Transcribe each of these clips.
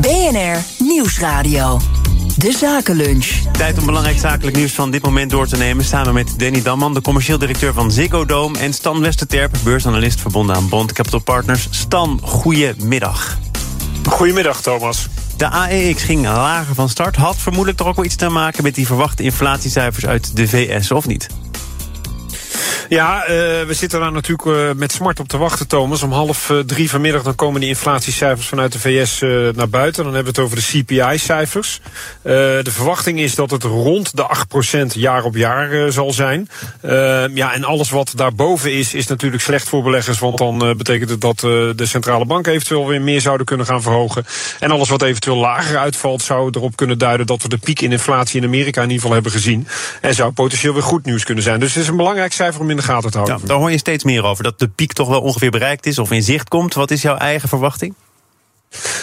BNR Nieuwsradio. De Zakenlunch. Tijd om belangrijk zakelijk nieuws van dit moment door te nemen. Samen met Danny Damman, de commercieel directeur van Ziggo Dome... en Stan Westerterp, beursanalist verbonden aan Bond Capital Partners. Stan, goedemiddag. Goedemiddag, Thomas. De AEX ging lager van start. Had vermoedelijk toch ook wel iets te maken met die verwachte inflatiecijfers uit de VS, of niet? Ja, uh, we zitten daar natuurlijk uh, met smart op te wachten, Thomas. Om half uh, drie vanmiddag dan komen die inflatiecijfers vanuit de VS naar buiten. Dan hebben we het over de CPI-cijfers. de verwachting is dat het rond de 8% jaar op jaar zal zijn. ja, en alles wat daarboven is, is natuurlijk slecht voor beleggers. Want dan betekent het dat de centrale banken eventueel weer meer zouden kunnen gaan verhogen. En alles wat eventueel lager uitvalt, zou erop kunnen duiden dat we de piek in inflatie in Amerika in ieder geval hebben gezien. En zou potentieel weer goed nieuws kunnen zijn. Dus het is een belangrijk cijfer om in de gaten te houden. Daar hoor je steeds meer over. Dat de piek toch wel ongeveer bereikt is of in zicht komt. Wat is jouw eigen verwachting?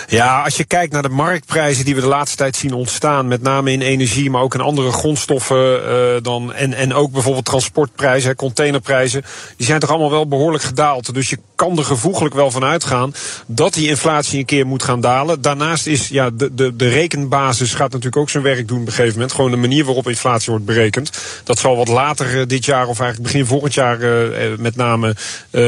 Ja, als je kijkt naar de marktprijzen die we de laatste tijd zien ontstaan, met name in energie, maar ook in andere grondstoffen, uh, dan, en, en ook bijvoorbeeld transportprijzen, containerprijzen, die zijn toch allemaal wel behoorlijk gedaald. Dus je kan er gevoeglijk wel van uitgaan dat die inflatie een keer moet gaan dalen. Daarnaast is ja, de, de, de rekenbasis gaat natuurlijk ook zijn werk doen op een gegeven moment. Gewoon de manier waarop inflatie wordt berekend. Dat zal wat later uh, dit jaar of eigenlijk begin volgend jaar uh, met name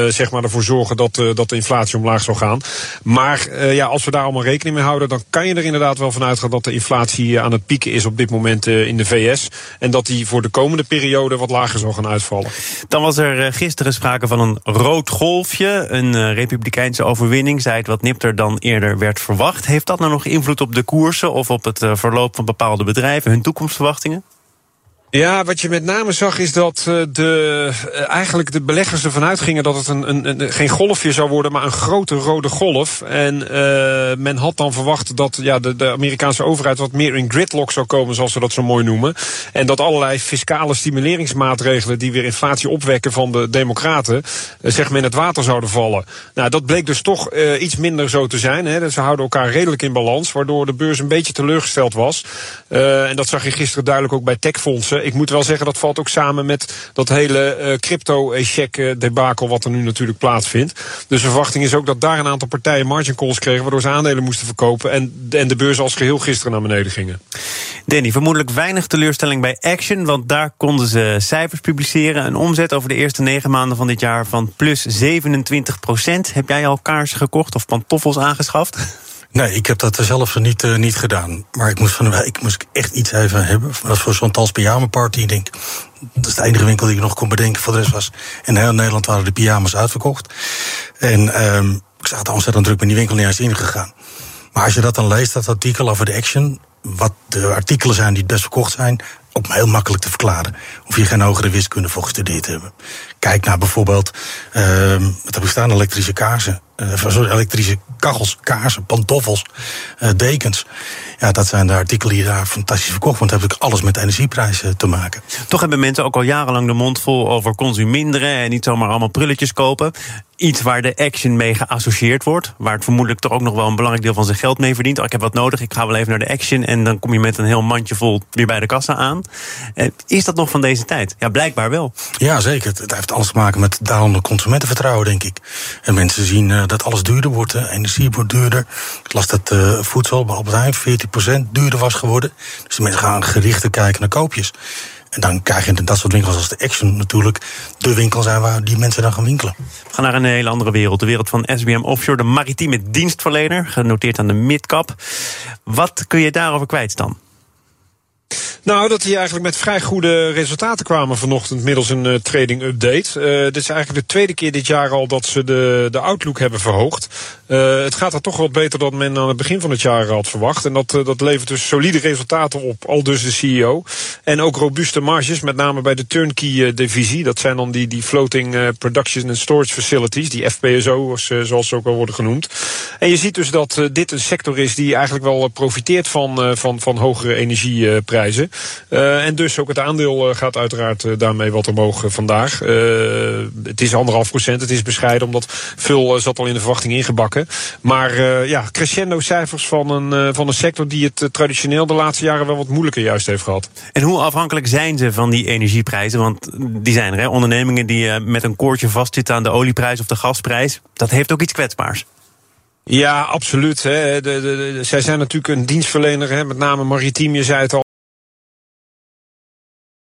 zeg maar ervoor zorgen dat, dat de inflatie omlaag zal gaan. Maar ja, als we daar allemaal rekening mee houden, dan kan je er inderdaad wel van uitgaan dat de inflatie eh, aan het pieken is op dit moment eh, in de VS. En dat die voor de komende periode wat lager zal gaan uitvallen. Dan was er eh, gisteren sprake van een rood golfje. Een republikeinse overwinning, zei het wat nipter dan eerder werd verwacht. Heeft dat nou nog invloed op de koersen of op het verloop van bepaalde bedrijven, hun toekomstverwachtingen? Ja, wat je met name zag is dat uh, de, uh, eigenlijk de beleggers ervan uitgingen dat het een, een, een, geen golfje zou worden, maar een grote rode golf. En uh, men had dan verwacht dat ja, de, de Amerikaanse overheid wat meer in gridlock zou komen, zoals ze dat zo mooi noemen. En dat allerlei fiscale stimuleringsmaatregelen die weer inflatie opwekken van de Democraten, zeg maar in het water zouden vallen. Nou, dat bleek dus toch iets minder zo te zijn. Hè. Ze houden elkaar redelijk in balans, waardoor de beurs een beetje teleurgesteld was. en dat zag je gisteren duidelijk ook bij techfondsen. Ik moet wel zeggen, dat valt ook samen met dat hele uh, crypto-check uh, debakel wat er nu natuurlijk plaatsvindt. Dus de verwachting is ook dat daar een aantal partijen margin calls kregen, waardoor ze aandelen moesten verkopen en, en de beurs als geheel gisteren naar beneden gingen. Danny, vermoedelijk weinig teleurstelling bij Action, want daar konden ze cijfers publiceren. Een omzet over de eerste negen maanden van dit jaar van plus 27 procent. Heb jij al kaarsen gekocht of pantoffels aangeschaft? Nee, ik heb dat zelf niet, uh, niet gedaan. Maar ik moest van week moest ik echt iets even hebben. Dat was voor zo'n Tals pyjama party. Ik denk, dat is de enige winkel die ik nog kon bedenken. Voor de rest was in heel Nederland waren de pyjama's uitverkocht. En um, ik zat er ontzettend druk met die winkel niet eens ingegaan. Maar als je dat dan leest, dat artikel over de Action... wat de artikelen zijn die het best verkocht zijn... ook heel makkelijk te verklaren. Hoef je geen hogere wiskunde voor gestudeerd hebben. Kijk naar bijvoorbeeld, uh, wat heb ik staan, elektrische kaarsen. Sorry, elektrische kachels, kaarsen, pantoffels, uh, dekens. Ja, dat zijn de artikelen die daar fantastisch verkocht Want dan heb ik alles met energieprijzen te maken. Toch hebben mensen ook al jarenlang de mond vol over consuminderen... en niet zomaar allemaal prulletjes kopen. Iets waar de action mee geassocieerd wordt. Waar het vermoedelijk toch ook nog wel een belangrijk deel van zijn geld mee verdient. Oh, ik heb wat nodig, ik ga wel even naar de action... en dan kom je met een heel mandje vol weer bij de kassa aan. Is dat nog van deze tijd? Ja, blijkbaar wel. Ja, zeker. Het heeft alles te maken met dalende consumentenvertrouwen, denk ik. En mensen zien dat alles duurder wordt. Hè. Energie wordt duurder. Ik las dat uh, voedsel bij Albert Heijn 14% duurder was geworden. Dus de mensen gaan gerichter kijken naar koopjes. En dan krijg je dat soort winkels als de Action natuurlijk de winkel zijn waar die mensen dan gaan winkelen. We gaan naar een hele andere wereld. De wereld van SBM Offshore, de maritieme dienstverlener, genoteerd aan de midcap. Wat kun je daarover kwijt dan? Nou, dat die eigenlijk met vrij goede resultaten kwamen vanochtend middels een uh, trading update. Uh, dit is eigenlijk de tweede keer dit jaar al dat ze de, de outlook hebben verhoogd. Uh, het gaat er toch wat beter dan men aan het begin van het jaar had verwacht. En dat, dat levert dus solide resultaten op, al dus de CEO. En ook robuuste marges, met name bij de turnkey divisie. Dat zijn dan die, die floating production and storage facilities, die FPSO's zoals ze ook wel worden genoemd. En je ziet dus dat dit een sector is die eigenlijk wel profiteert van, van, van hogere energieprijzen. Uh, en dus ook het aandeel uh, gaat uiteraard uh, daarmee wat omhoog vandaag. het is anderhalf procent, het is bescheiden, omdat veel zat al in de verwachting ingebakken. Maar ja, crescendo cijfers van een, van een sector die het traditioneel de laatste jaren wel wat moeilijker juist heeft gehad. En hoe afhankelijk zijn ze van die energieprijzen? Want die zijn er, hè? ondernemingen die met een koordje vastzitten aan de olieprijs of de gasprijs. Dat heeft ook iets kwetsbaars. Ja, absoluut. Hè. De, de, de, zij zijn natuurlijk een dienstverlener, hè, met name maritiem, je zei het al.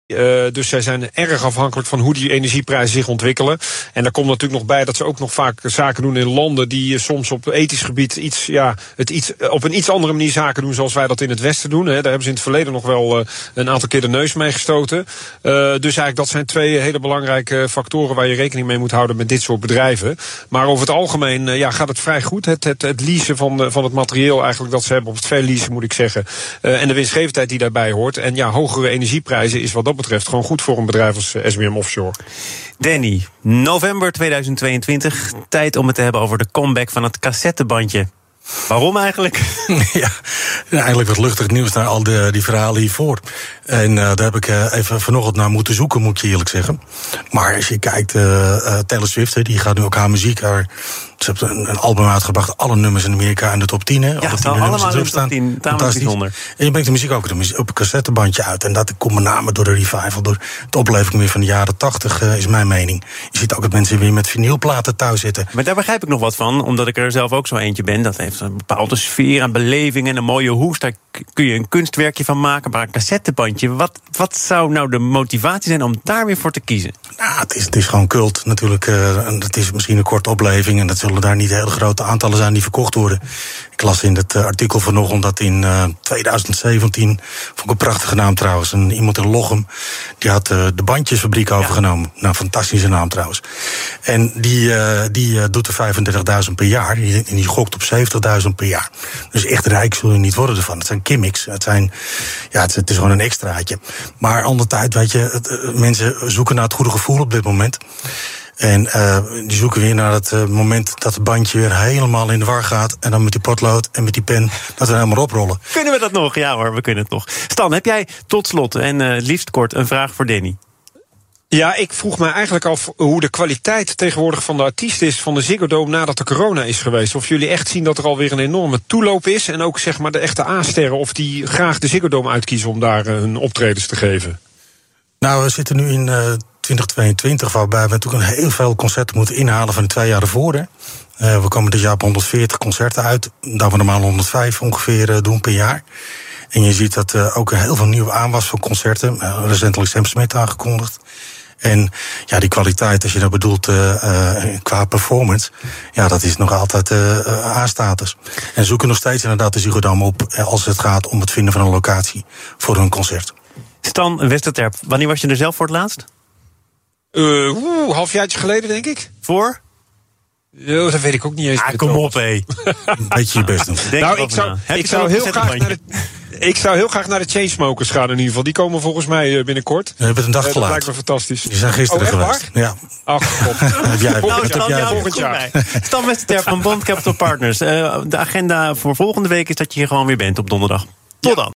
Uh, dus zij zijn erg afhankelijk van hoe die energieprijzen zich ontwikkelen. En daar komt natuurlijk nog bij dat ze ook nog vaak zaken doen in landen die uh, soms op ethisch gebied iets, ja, het iets, op een iets andere manier zaken doen zoals wij dat in het Westen doen. Hè. Daar hebben ze in het verleden nog wel een aantal keer de neus mee gestoten. dus eigenlijk dat zijn twee hele belangrijke factoren waar je rekening mee moet houden met dit soort bedrijven. Maar over het algemeen ja, gaat het vrij goed. Het, het, het leasen van, van het materieel eigenlijk dat ze hebben, of het verleasen moet ik zeggen. en de winstgevendheid die daarbij hoort. En ja, hogere energieprijzen is wat dat betreft gewoon goed voor een bedrijf als SBM Offshore. Danny, november 2022. Tijd om het te hebben over de comeback van het cassettebandje. Waarom eigenlijk? ja, eigenlijk wat luchtig nieuws naar al die, die verhalen hiervoor. En uh, daar heb ik uh, even vanochtend naar moeten zoeken, moet je eerlijk zeggen. Maar als je kijkt, uh, Taylor Swift, die gaat nu ook haar muziek, haar ze hebben een, album uitgebracht, alle nummers in Amerika in de top 10. Hè, ja, 10 allemaal in de top 10. bijzonder. En je brengt de muziek ook op een, op een cassettebandje uit. En dat komt met name door de revival, door de opleving weer van de jaren 80, uh, is mijn mening. Je ziet ook dat mensen weer met vinylplaten thuis zitten. Maar daar begrijp ik nog wat van, omdat ik er zelf ook zo eentje ben. Dat heeft een bepaalde sfeer en beleving en een mooie hoes. Daar kun je een kunstwerkje van maken. Maar een cassettebandje, wat, wat zou nou de motivatie zijn om daar weer voor te kiezen? Nou, het is, het is gewoon cult natuurlijk. Uh, het is misschien een korte opleving en dat zullen daar niet hele grote aantallen zijn die verkocht worden. Ik las in het artikel vanochtend dat in uh, 2017, vond ik een prachtige naam trouwens, een, iemand in Lochem, die had uh, de bandjesfabriek overgenomen. Nou, fantastische naam trouwens. En die, die doet er 35.000 per jaar en die gokt op 70.000 per jaar. Dus echt rijk zul je niet worden ervan. Het zijn gimmicks, het, zijn, ja, het, het is gewoon een extraatje. Maar ander tijd, weet je, het, mensen zoeken naar het goede gevoel op dit moment. En uh, die zoeken weer naar het uh, moment dat het bandje weer helemaal in de war gaat. En dan met die potlood en met die pen dat we helemaal oprollen. Kunnen we dat nog? Ja hoor, we kunnen het nog. Stan, heb jij tot slot en uh, liefst kort een vraag voor Danny? Ja, ik vroeg me eigenlijk af hoe de kwaliteit tegenwoordig van de artiest is van de Ziggo Dome nadat de corona is geweest. Of jullie echt zien dat er alweer een enorme toeloop is. En ook zeg maar de echte A-sterren, of die graag de Ziggo Dome uitkiezen om daar hun optredens te geven. Nou, we zitten nu in 2022, waarbij we natuurlijk heel veel concerten moeten inhalen van de twee jaar ervoor. Uh, we komen dit jaar op 140 concerten uit, dat we normaal 105 ongeveer uh, doen per jaar. En je ziet dat uh, ook heel veel nieuwe aanwas van concerten. recentelijk Sam Smith aangekondigd. En ja, die kwaliteit, als je dat bedoelt qua performance, ja, dat is nog altijd A-status. En zoeken nog steeds inderdaad de Ziggo op als het gaat om het vinden van een locatie voor hun concert. Stan Westerterp, wanneer was je er zelf voor het laatst? Uh, oeh, halfjaartje geleden, denk ik. Voor? Oh, dat weet ik ook niet eens. Ah, kom op, hé. Beetje je best doen. Denk nou, ik zou, ik zou heel graag naar de, ik zou heel graag naar de Chainsmokers gaan in ieder geval. Die komen volgens mij binnenkort. We hebben een dag uh, te laat. Dat lijkt me fantastisch. Die zijn gisteren oh, geweest. Ja. Ach, god. heb jij, nou, heb jij volgend jaar. Stan Westerterp van Bond Capital Partners. Uh, de agenda voor volgende week is dat je hier gewoon weer bent op donderdag. Tot ja. dan.